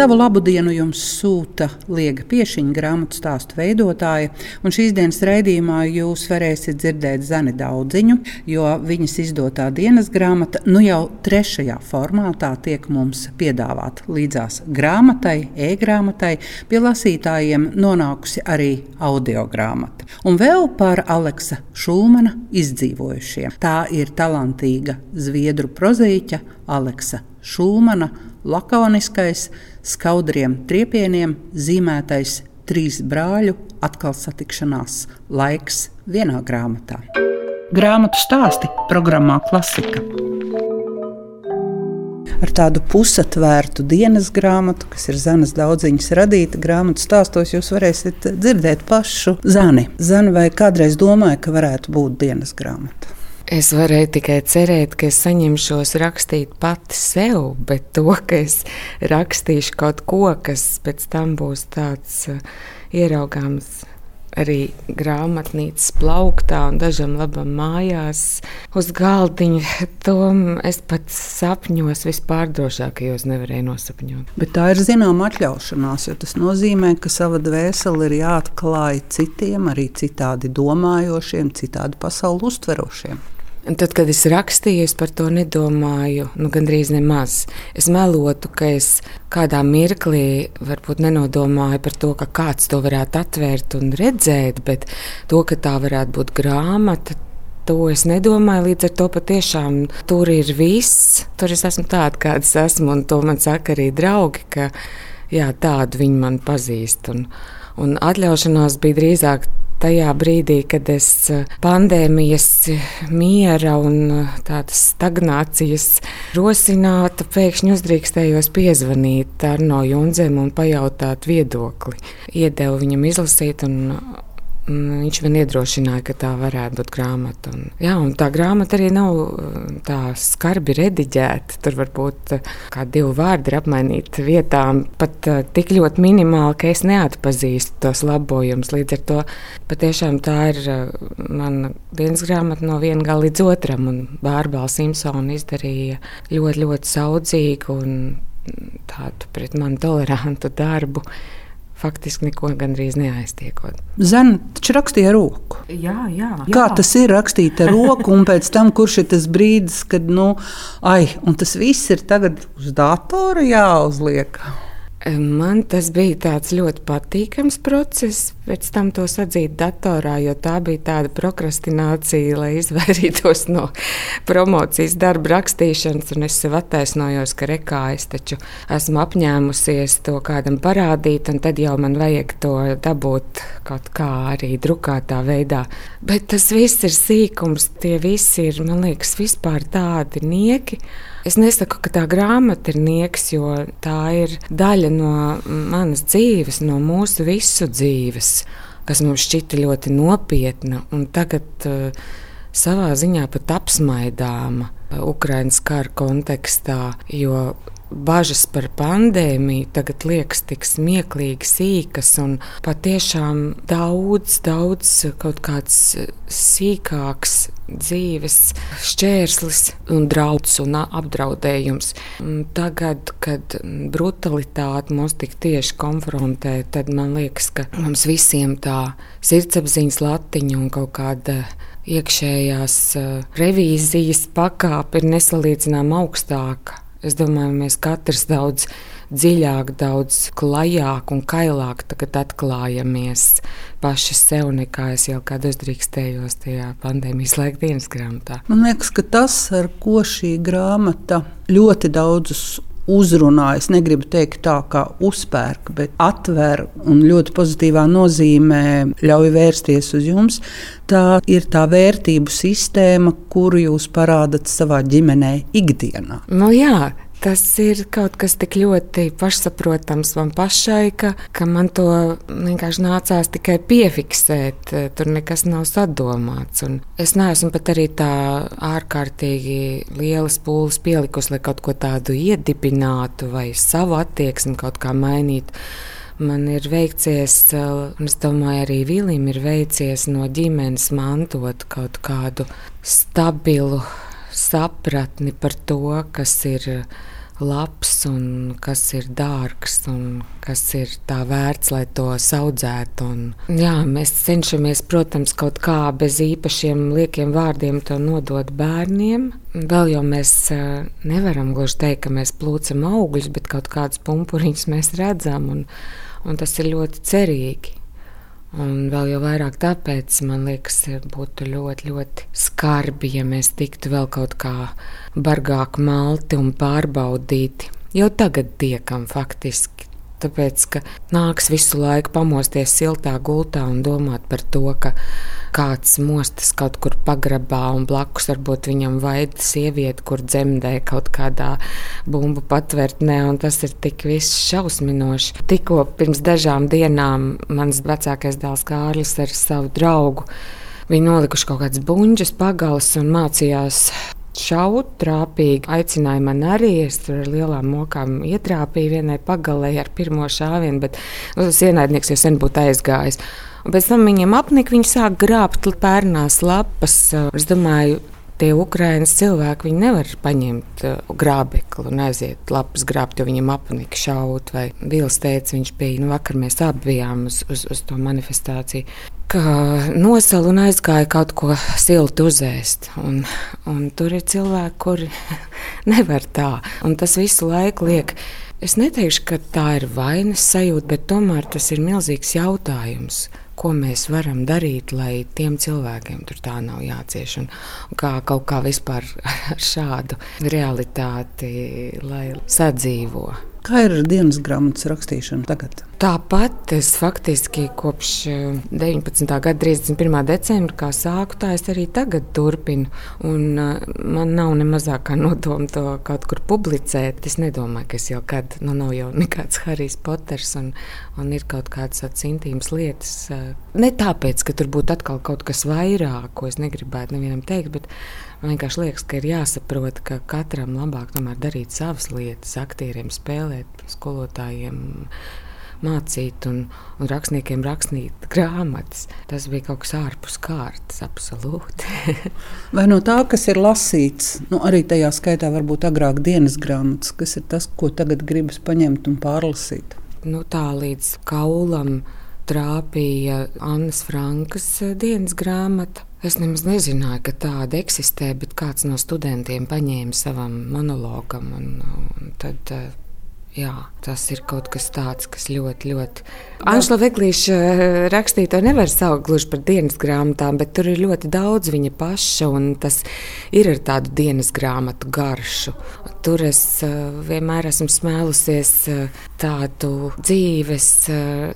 Savu labu dienu jums sūta Liega Piešiņa grāmatu stāstu veidotāja, un šīs dienas raidījumā jūs varēsiet dzirdēt Zani Daudziņu, jo viņas izdotā dienas grāmata nu jau trešajā formātā tiek mums piedāvāta līdzās grāmatai, e-grāmatai, pie lasītājiem nonākusi arī audio grāmata. Un vēl par Aleksa Šulmana izdzīvojušiem. Tā ir talantīga zviedru prozīķa Aleksa Šulmana lakoniskais, skaudriem triepieniem zīmētais trīs brāļu atkal satikšanās laiks vienā grāmatā. Grāmatu stāsti programmā Klasika. Ar tādu pusatvērtu dienas grāmatu, kas ir Zanas daudziņas radīta grāmatu stāstos, jūs varēsiet dzirdēt pašu Zani. Zani vai kādreiz domāja, ka varētu būt dienas grāmata? Es varēju tikai cerēt, ka es saņemšos rakstīt pati sev, bet to, ka es rakstīšu kaut ko, kas pēc tam būs tāds uh, ieraugāms arī grāmatnīcas plauktā un dažam labam mājās uz galdiņa. To es pat sapņos vispārdrošākajos nevarēju nosapņot. Bet tā ir zināma atļaušanās, jo tas nozīmē, ka sava dvēsele ir jāatklāj citiem, arī citādi domājošiem, citādi pasauli uztverošiem. Un tad, kad es rakstīju, es par to nedomāju nu, gandrīz nemaz. Es melotu, ka es kādā mirklī varbūt nenodomāju par to, ka kāds to varētu atvērt un redzēt, bet to, ka tā varētu būt grāmata. To es nedomāju, līdz ar to patiešām tur ir viss. Tur es esmu tāda, kāda es esmu, un to man saka arī draugi, ka jā, tādu viņi man pazīst. Un, un atļaušanās bija drīzāk tajā brīdī, kad es eh, pandēmijas miera un eh, tādas stagnācijas rosināta, pēkšņi uzdrīkstējos piezvanīt Arno Junzem un pajautāt viedokli. Iedevu viņam izlasīt un Viņš man iedrošināja, ka tā varētu būt grāmata. Un, jā, un tā grāmata arī nav uh, tā skarbi rediģēta. Tur varbūt uh, kā divi vārdi ir apmainīti vietām, pat uh, tik ļoti minimāli, ka es neatpazīstu tos labojumus. Līdz ar to patiešām tā ir mana dienas grāmata no viena gala līdz otram. Bārbāla Simpsona izdarīja ļoti, ļoti saudzīgu un tādu pret mani tolerantu darbu faktiski neko gandrīz neaiztiekot. Zana taču rakstīja roku. Jā, jā, jā. Kā tas ir rakstīt ar roku, un pēc tam, kurš ir tas brīdis, kad, nu, ai, un tas viss ir tagad uz datora jāuzliek? Man tas bija tāds ļoti patīkams process, pēc tam to atzīt datorā, jo tā bija tāda prokrastinācija, lai izvairītos no promocijas darba rakstīšanas. Es sev attaisnojos, ka rekā es taču esmu apņēmusies to kādam parādīt, un tad jau man vajag to dabūt kaut kā arī drukātā veidā. Bet tas viss ir sīkums, tie visi ir, man liekas, vispār tādi nieki. Es nesaku, ka tā grāmata ir nieks, jo tā ir daļa no manas dzīves, no mūsu visu dzīves, kas mums šķita ļoti nopietna. Un tagad uh, savā ziņā pat apsmaidāma Ukraiņas kara kontekstā, jo bažas par pandēmiju tagad liekas tik smieklīgi sīkas un patiešām daudz, daudz kaut kāds sīkāks dzīves šķērslis un draudz un apdraudējums. Tagad, kad brutalitāte mūs tik tieši konfrontē, tad man liekas, ka mums visiem tā sirdsapziņas latiņa un kaut kāda iekšējās revīzijas pakāpe ir nesalīdzināmā augstāka Es domāju, mēs katrs daudz dziļāk, daudz klajāk un kailāk atklājamies paši sev, nekā es jau kādu uzdrīkstējos tajā pandēmijas laika dienas grāmatā. Man liekas, ka tas, ar ko šī grāmata ļoti daudzus uzrunā. Es negribu teikt tā, kā uzpērk, bet atver un ļoti pozitīvā nozīmē ļauj vērsties uz jums. Tā ir tā vērtību sistēma, kuru jūs parādat savā ģimenē ikdienā. Nu, jā, Tas ir kaut kas tik ļoti pašsaprotams man pašai, ka, ka man to vienkārši nācās tikai piefiksēt. Tur nekas nav sadomāts. Un es neesmu pat arī tā ārkārtīgi lielas pūles pielikusi, lai kaut ko tādu iedibinātu vai savu attieksmi kaut kā mainītu. Man ir veicies, un es domāju, arī Vilim ir veicies no ģimenes mantot kaut kādu stabilu sapratni par to, kas ir labs un kas ir dārgs un kas ir tā vērts, lai to audzētu. Un, jā, mēs cenšamies, protams, kaut kā bez īpašiem liekiem vārdiem to nodot bērniem. Vēl jau mēs nevaram gluži teikt, ka mēs plūcam augļus, bet kaut kādus pumpuriņus mēs redzam, un, un tas ir ļoti cerīgi. Un vēl jau vairāk tāpēc man liekas, būtu ļoti, ļoti skarbi, ja mēs tiktu vēl kaut kā bargāk malti un pārbaudīti. Jau tagad tiekam faktiski. Tāpēc, ka nāks visu laiku pamosties siltā gultā un domāt par to, ka kāds mostas kaut kur pagrabā un blakus varbūt viņam vaida sieviete, kur dzemdē kaut kādā bumbu patvērtnē, un tas ir tik viss šausminoši. Tikko pirms dažām dienām mans vecākais dēls Kārlis ar savu draugu. Viņi nolikuši kaut kādas buļbuļsaktas, pagalas un mācījās šaut trāpīgi. Aicināja man arī, es tur ar lielām mokām ietrāpīju vienai pagalē ar pirmo šāvienu, bet nu, tas ienaidnieks jau sen būtu aizgājis. Pēc tam viņiem apnika, viņi sāk grābt pērnās lapas. Es domāju, tie Ukraiņas cilvēki nevar paņemt uh, grābekli un aiziet lapas grābt, jo viņam apnika šaut. Vai Vils teica, viņš bija, nu vakar mēs abi bijām uz, uz, uz to manifestāciju ka nosala un aizgāja kaut ko siltu uzēst. Un, un tur ir cilvēki, kuri nevar tā. Un tas visu laiku liek. Es neteikšu, ka tā ir vainas sajūta, bet tomēr tas ir milzīgs jautājums. Ko mēs varam darīt, lai tiem cilvēkiem tur tā nav jācieš? Un, un kā kaut kā vispār ar šādu realitāti, lai sadzīvo. Kā ir ar dienas grāmatas rakstīšanu tagad? Tāpat es faktiski kopš 19. Eh, gada 31. decembra, kā sāku, tā es arī tagad turpinu. Un, uh, man nav ne mazākā nodoma to kaut kur publicēt. Es nedomāju, ka es jau kad, nu, nav jau nekāds Harijs Poters un, un ir kaut kādas tādas intīmas lietas. Uh, ne tāpēc, ka tur būtu atkal kaut kas vairāk, ko es negribētu nevienam teikt, bet Man vienkārši liekas, ka ir jāsaprot, ka katram labāk darīt savas lietas, aktieriem spēlēt, skolotājiem mācīt un, un rakstniekiem rakstīt grāmatas. Tas bija kaut kas ārpus kārtas, absolūti. Vai no tā, kas ir lasīts, nu, arī tajā skaitā varbūt agrāk dienas grāmatas, kas ir tas, ko tagad gribas paņemt un pārlasīt? Nu, tā līdz kaulam trāpīja Annas Frankas dienas grāmata. Es nemaz nezināju, ka tāda eksistē, bet kāds no studentiem paņēma savam monologam. Un, un tad, uh, Jā, tas ir kaut kas tāds, kas ļoti, ļoti. Anšla Veglīša eh, rakstīto nevar saukt gluži par dienas grāmatām, bet tur ir ļoti daudz viņa paša, un tas ir ar tādu dienas grāmatu garšu. Tur es eh, vienmēr esmu smēlusies eh, tādu dzīves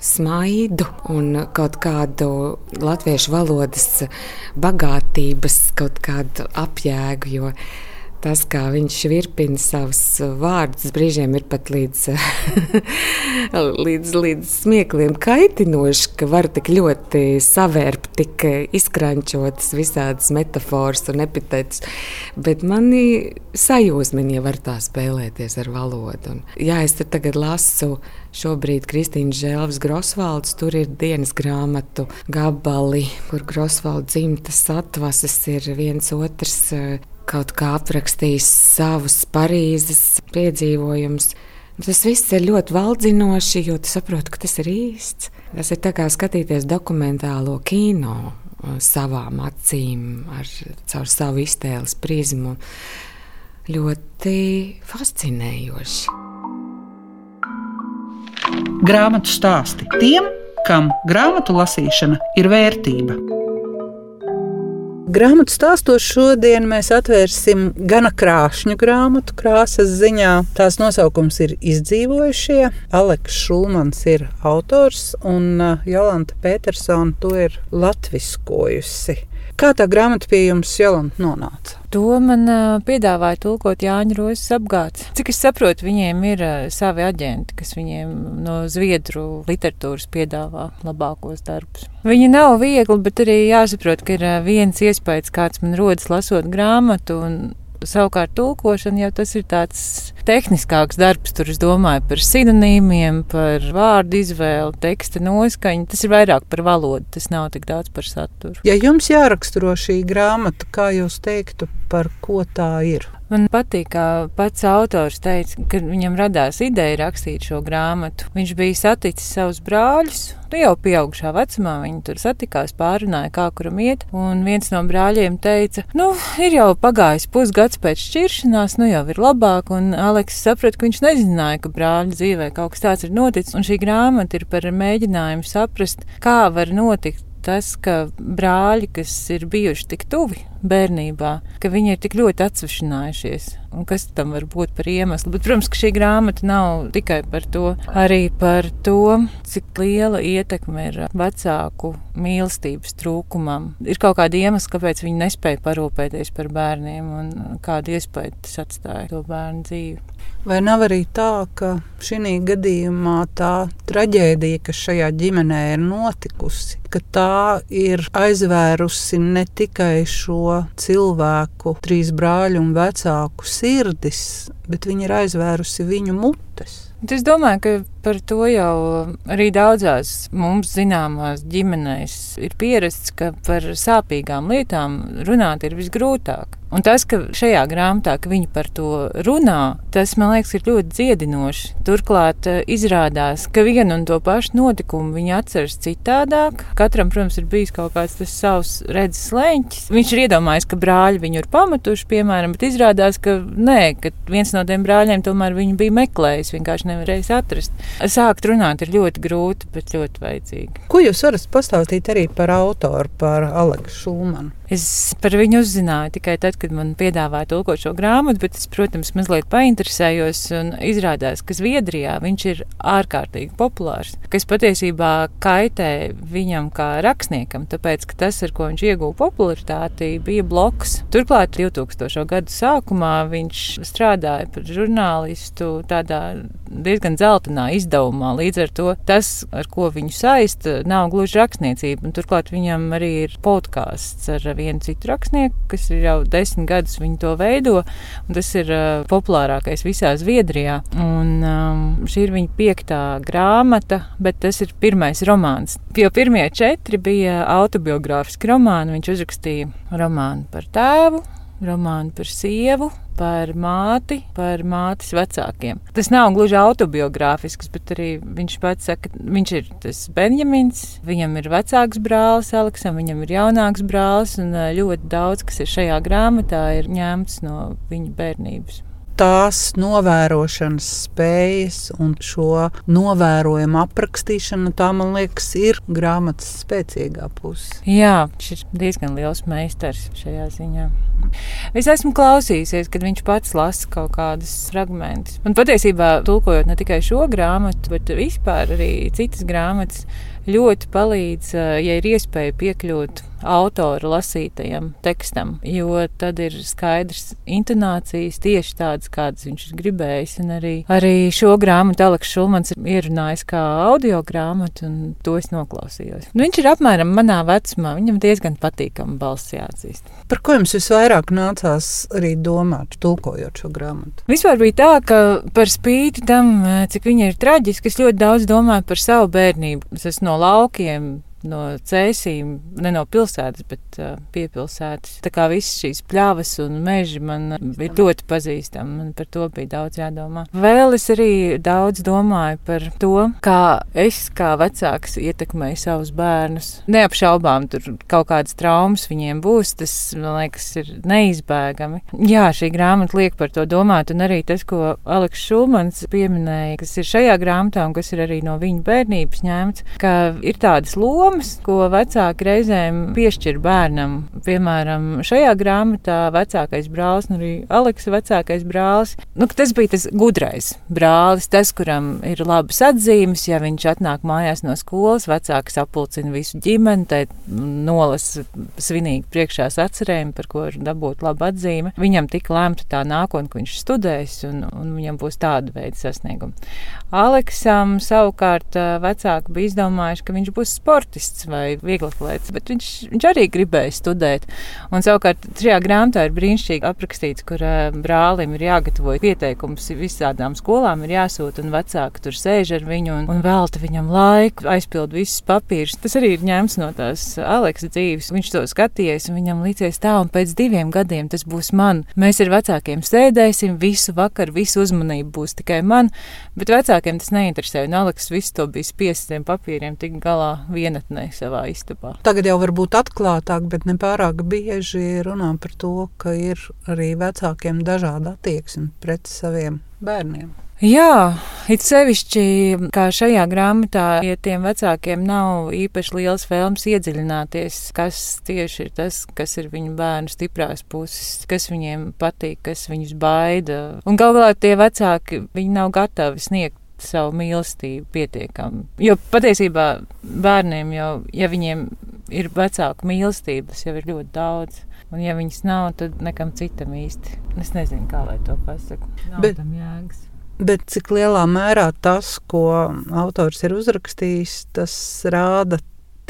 smaidu un kaut kādu latviešu valodas bagātības, kaut kādu apjēgu tas, kā viņš virpina savus vārdus, brīžiem ir pat līdz, līdz, līdz smiekliem kaitinoši, ka var tik ļoti savērpt, tik izkrančotas visādas metafāras un epitētus. Bet mani sajūsmini, ja var tā spēlēties ar valodu. Un, jā, es te tagad lasu. Šobrīd Kristīna Žēlvis Grosvalds tur ir dienas grāmatu gabali, kur Grosvalds dzimtas atvases ir viens otrs kaut kā aprakstījis savus Parīzes piedzīvojumus. Tas viss ir ļoti valdzinoši, jo tu saproti, ka tas ir īsts. Tas ir kā skatīties dokumentālo kino uh, savām acīm, ar, caur savu iztēles prizmu. Ļoti fascinējoši. Grāmatu stāsti tiem, kam grāmatu lasīšana ir vērtība. Grāmatu stāstos šodien mēs atvērsim gana krāšņu grāmatu krāsas ziņā. Tās nosaukums ir Izdzīvojušie. Aleks Šulmans ir autors un uh, Jolanta Petersona to ir latviskojusi. Kā tā grāmata pie jums, Jolanta, nonāca? To man piedāvāja tulkot Jāņa Rozes apgāds. Cik es saprotu, viņiem ir savi aģenti, kas viņiem no zviedru literatūras piedāvā labākos darbus. Viņi nav viegli, bet arī jāsaprot, ka ir viens iespējas, kāds man rodas lasot grāmatu. Savukārt, tulkošana jau tas ir tāds tehniskāks darbs. Tur es domāju par sinonīmiem, par vārdu izvēli, teksta noskaņu. Tas ir vairāk par valodu, tas nav tik daudz par saturu. Ja jums jāraksturo šī grāmata, kā jūs teiktu, par ko tā ir? Man patīk, kā pats autors teica, ka viņam radās ideja rakstīt šo grāmatu. Viņš bija saticis savus brāļus, nu jau pieaugušā vecumā. Viņi tur satikās, pārunāja, kā kuram iet. Un viens no brāļiem teica, nu, ir jau pagājis pusgads pēc šķiršanās, nu jau ir labāk. Un Aleks saprata, ka viņš nezināja, ka brāļa dzīvē kaut kas tāds ir noticis. Un šī grāmata ir par mēģinājumu saprast, kā var notikt tas, ka brāļi, kas ir bijuši tik tuvi bērnībā, ka viņi ir tik ļoti atsvešinājušies. Un kas tam var būt par iemeslu? Bet, protams, ka šī grāmata nav tikai par to, arī par to, cik liela ietekme ir vecāku mīlestības trūkumam. Ir kaut kāda iemesla, kāpēc viņi nespēja parūpēties par bērniem un kādu iespēju tas atstāja to bērnu dzīvi. Vai nav arī tā, ka šī gadījumā tā traģēdija, kas šajā ģimenē ir notikusi, ka tā ir aizvērusi ne tikai šo cilvēku, trīs brāļu un vecāku sirdis, bet viņa ir aizvērusi viņu mutes? Es domāju, ka par to jau arī daudzās mums zināmās ģimenēs ir pierasts, ka par sāpīgām lietām runāt ir visgrūtāk. Un tas, ka šajā grāmatā ka viņi par to runā, tas man liekas, ir ļoti dziedinoši. Turklāt eh, izrādās, ka vienu un to pašu notikumu viņi atceras citādāk. Katram, protams, ir bijis kaut kāds savs redzes leņķis. Viņš ir iedomājies, ka brāļi viņu ir pametuši, piemēram, bet izrādās, ka nē, ka viens no tiem brāļiem tomēr viņu bija meklējis, vienkārši nevarējis atrast. Sākt runāt ir ļoti grūti, bet ļoti vajadzīgi. Ko jūs varat pastāstīt arī par autoru, par Aleksu Šulmanu? Es par viņu uzzināju tikai tad, kad man piedāvāja tulkot šo grāmatu, bet es, protams, mazliet painteresējos un izrādās, ka Zviedrijā viņš ir ārkārtīgi populārs, kas patiesībā kaitē viņam kā rakstniekam, tāpēc, ka tas, ar ko viņš ieguva popularitāti, bija bloks. Turklāt 2000. gadu sākumā viņš strādāja par žurnālistu tādā diezgan dzeltenā izdevumā. Līdz ar to tas, ar ko viņu saista, nav gluži rakstniecība. Un turklāt viņam arī ir podkāsts ar vienu citu rakstnieku, kas ir jau desmit gadus viņi to veido. Tas ir uh, populārākais visā Zviedrijā. Un, um, šī ir viņa piektā grāmata, bet tas ir pirmais romāns. Jo pirmie četri bija autobiogrāfiski romāni. Viņš uzrakstīja romānu par tēvu, romānu par sievu, par māti, par mātes vecākiem. Tas nav gluži autobiogrāfisks, bet arī viņš pats saka, ka viņš ir tas Benjamins, viņam ir vecāks brālis Aleksam, viņam ir jaunāks brālis, un ļoti daudz, kas ir šajā grāmatā, ir ņemts no viņa bērnības tās novērošanas spējas un šo novērojumu aprakstīšana, tā man liekas, ir grāmatas spēcīgā puse. Jā, viņš ir diezgan liels meistars šajā ziņā. Es esmu klausījusies, kad viņš pats lasa kaut kādus fragmentus. Un patiesībā, tulkojot ne tikai šo grāmatu, bet vispār arī citas grāmatas, ļoti palīdz, ja ir iespēja piekļūt autora lasītajam tekstam, jo tad ir skaidrs intonācijas tieši tādas, kādas viņš ir gribējis. Un arī, arī šo grāmatu Aleks Šulmans ir ierunājis kā audio grāmatu, un to es noklausījos. Nu, viņš ir apmēram manā vecumā, viņam diezgan patīkama balss jāatzīst. Par ko jums visvairāk nācās arī domāt, tulkojot šo grāmatu? Vispār bija tā, ka par spīti tam, cik viņa ir traģiska, es ļoti daudz domāju par savu bērnību. Es esmu no laukiem, no cēsīm, ne no pilsētas, bet uh, piepilsētas. Tā kā visas šīs pļavas un meži man bija ļoti pazīstami, man par to bija daudz jādomā. Vēl es arī daudz domāju par to, kā es kā vecāks ietekmēju savus bērnus. Neapšaubām tur kaut kādas traumas viņiem būs, tas, man liekas, ir neizbēgami. Jā, šī grāmata liek par to domāt, un arī tas, ko Aleks Šulmans pieminēja, kas ir šajā grāmatā un kas ir arī no viņa bērnības ņemts, ka ir tādas lomas, lomas, ko vecāki reizēm piešķir bērnam. Piemēram, šajā grāmatā vecākais brālis, nu arī Aleksa vecākais brālis, nu, tas bija tas gudrais brālis, tas, kuram ir labas atzīmes, ja viņš atnāk mājās no skolas, vecāks apulcina visu ģimeni, tai nolasa svinīgi priekšās atcerējumu, par ko ir dabūt labu atzīmi. Viņam tika lemta tā nākotne, ka viņš studēs, un, un viņam būs tāda veida sasniegumi. Aleksam savukārt vecāki bija izdomājuši, ka viņš būs sportists humorists vai vieglatlēts, bet viņš, viņš arī gribēja studēt. Un savukārt šajā grāmatā ir brīnišķīgi aprakstīts, kur uh, brālim ir jāgatavo pieteikums visādām skolām, ir jāsūta un vecāki tur sēž ar viņu un, un velta viņam laiku, aizpild visus papīrus. Tas arī ir ņemts no tās Aleksa dzīves. Viņš to skatījies un viņam līdzies tā, un pēc diviem gadiem tas būs man. Mēs ar vecākiem sēdēsim visu vakaru, visu uzmanību būs tikai man, bet vecākiem tas neinteresē. Un Aleks visu to bija spiests tiem papīriem tik galā vienatnē savā istabā. Tagad jau varbūt atklātāk, bet ne pārāk bieži runā par to, ka ir arī vecākiem dažāda attieksme pret saviem bērniem. Jā, it sevišķi kā šajā grāmatā, ja tiem vecākiem nav īpaši liels vēlms iedziļināties, kas tieši ir tas, kas ir viņu bērnu stiprās puses, kas viņiem patīk, kas viņus baida. Un galu galā tie vecāki, viņi nav gatavi sniegt savu mīlestību pietiekami. Jo patiesībā bērniem jau, ja viņiem ir vecāku mīlestība, tas jau ir ļoti daudz. Un, ja viņas nav, tad nekam citam īsti. Es nezinu, kā lai to pasaku. Nav Bet... tam jēgas. Bet cik lielā mērā tas, ko autors ir uzrakstījis, tas rāda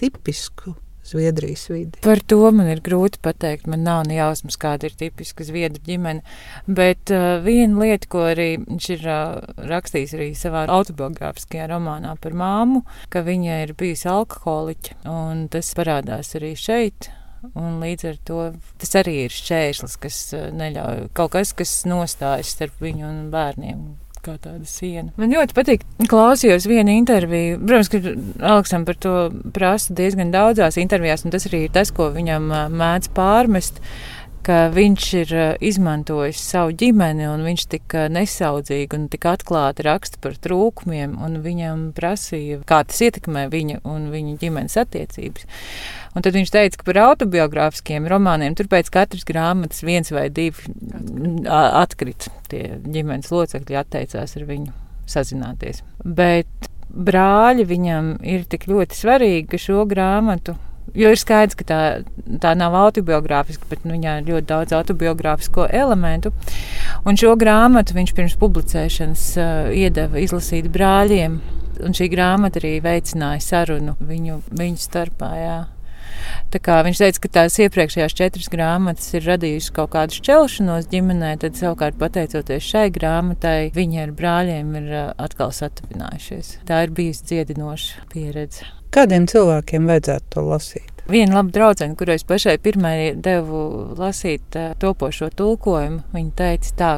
tipisku Zviedrijas vidi? Par to man ir grūti pateikt. Man nav ne jausmas, kāda ir tipiska zviedru ģimene. Bet uh, viena lieta, ko arī viņš ir uh, rakstījis arī savā autobiogrāfiskajā romānā par māmu, ka viņa ir bijusi alkoholiķa, un tas parādās arī šeit. Un līdz ar to tas arī ir šķērslis, kas uh, neļauj kaut kas, kas nostājas starp viņu un bērniem kā tāda siena. Man ļoti patīk, klausījos vienu interviju. Protams, ka Aleksam par to prasa diezgan daudzās intervijās, un tas arī ir tas, ko viņam mēdz pārmest ka viņš ir izmantojis savu ģimeni, un viņš tik nesaudzīgi un tik atklāti raksta par trūkumiem, un viņam prasīja, kā tas ietekmē viņa un viņa ģimenes attiecības. Un tad viņš teica, ka par autobiogrāfiskiem romāniem tur pēc katras grāmatas viens vai divi atkrita. Tie ģimenes locekļi atteicās ar viņu sazināties. Bet brāļi viņam ir tik ļoti svarīgi, ka šo grāmatu Jo ir skaidrs, ka tā, tā nav autobiogrāfiska, bet nu, viņā ir ļoti daudz autobiogrāfisko elementu. Un šo grāmatu viņš pirms publicēšanas uh, iedeva izlasīt brāļiem. Un šī grāmata arī veicināja sarunu viņu, viņu starpā. Jā. Tā kā viņš teica, ka tās iepriekšējās četras grāmatas ir radījušas kaut kādu šķelšanos ģimenē, tad savukārt pateicoties šai grāmatai, viņi ar brāļiem ir atkal satuvinājušies. Tā ir bijusi dziedinoša pieredze. Kādiem cilvēkiem vajadzētu to lasīt? Viena laba draudzene, kurai es pašai pirmai devu lasīt topošo tulkojumu, viņa teica tā,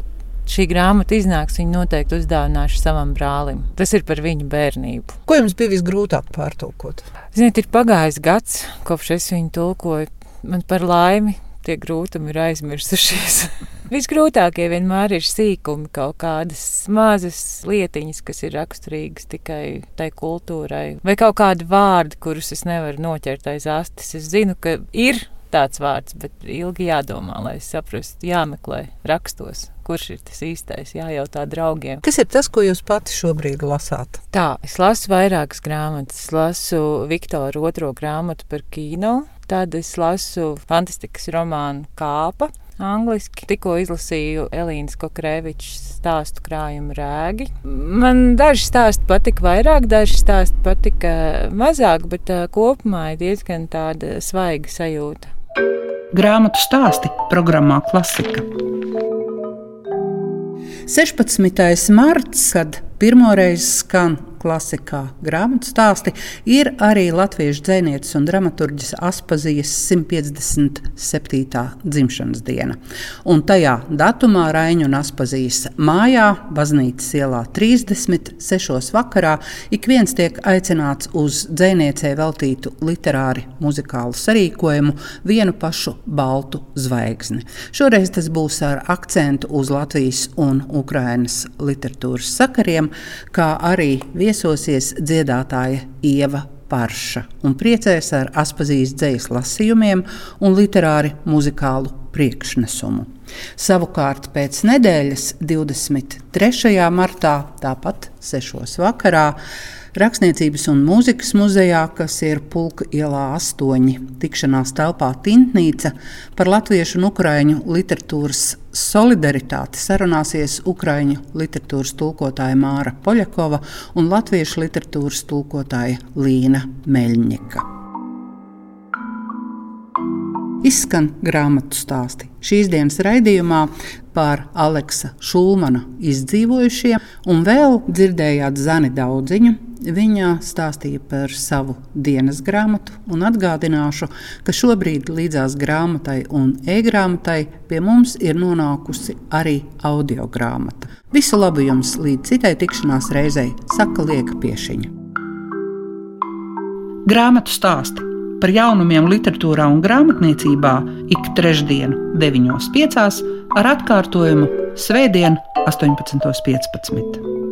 šī grāmata iznāks, viņa noteikti uzdāvināšu savam brālim. Tas ir par viņu bērnību. Ko jums bija visgrūtāk pārtulkot? Ziniet, ir pagājis gads, kopš es viņu tulkoju. Man par laimi tie grūtumi ir aizmirsušies. Visgrūtākie vienmēr ir sīkumi, kaut kādas mazas lietiņas, kas ir raksturīgas tikai tai kultūrai, vai kaut kādi vārdi, kurus es nevaru noķert aiz astes. Es zinu, ka ir tāds vārds, bet ilgi jādomā, lai saprastu, jāmeklē rakstos. Kurš ir tas īstais? Jājautā draugiem. Kas ir tas, ko jūs pati šobrīd lasāt? Tā, es lasu vairākas grāmatas. Es lasu Viktoru otro grāmatu par kino. Tad es lasu fantastikas romānu Kāpa. Angliski tikko izlasīju Elīnas Kokrēvičs stāstu krājumu rēgi. Man daži stāsti patika vairāk, daži stāsti patika mazāk, bet uh, kopumā ir diezgan tāda svaiga sajūta. Grāmatu stāsti programmā Klasika. 16. marts, kad pirmoreiz skan klasikā grāmatu stāsti, ir arī latviešu dzinieces un dramaturģis Aspazijas 157. dzimšanas diena. Un tajā datumā Raņu un Aspazijas mājā, baznīcas ielā 36. vakarā, ik viens tiek aicināts uz dziniecei veltītu literāri muzikālu sarīkojumu vienu pašu baltu zvaigzni. Šoreiz tas būs ar akcentu uz Latvijas un Ukrainas literatūras sakariem, kā arī viesosies dziedātāja Ieva Parša un priecēs ar Aspazijas dzējas lasījumiem un literāri muzikālu priekšnesumu. Savukārt pēc nedēļas, 23. martā, tāpat 6. vakarā, Rakstniecības un mūzikas muzejā, kas ir Pulka ielā 8, tikšanās telpā Tintnīca par latviešu un ukraiņu literatūras solidaritāti sarunāsies ukraiņu literatūras tulkotāja Māra Poļakova un latviešu literatūras tulkotāja Līna Meļņika. izskan grāmatu stāsti. Šīs dienas raidījumā par Aleksa Šulmana izdzīvojušiem, un vēl dzirdējāt Zani Daudziņu. Viņa stāstīja par savu dienas grāmatu, atgādināšu, ka šobrīd līdzās grāmatai un e-grāmatai pie mums ir nonākusi arī audio grāmata. Visu labu jums līdz citai tikšanās reizei, saka Lieka Piešiņa. Grāmatu stāsti par jaunumiem literatūrā un grāmatniecībā ik trešdienu, 9.5. ar atkārtojumu Svētdien, 18.15.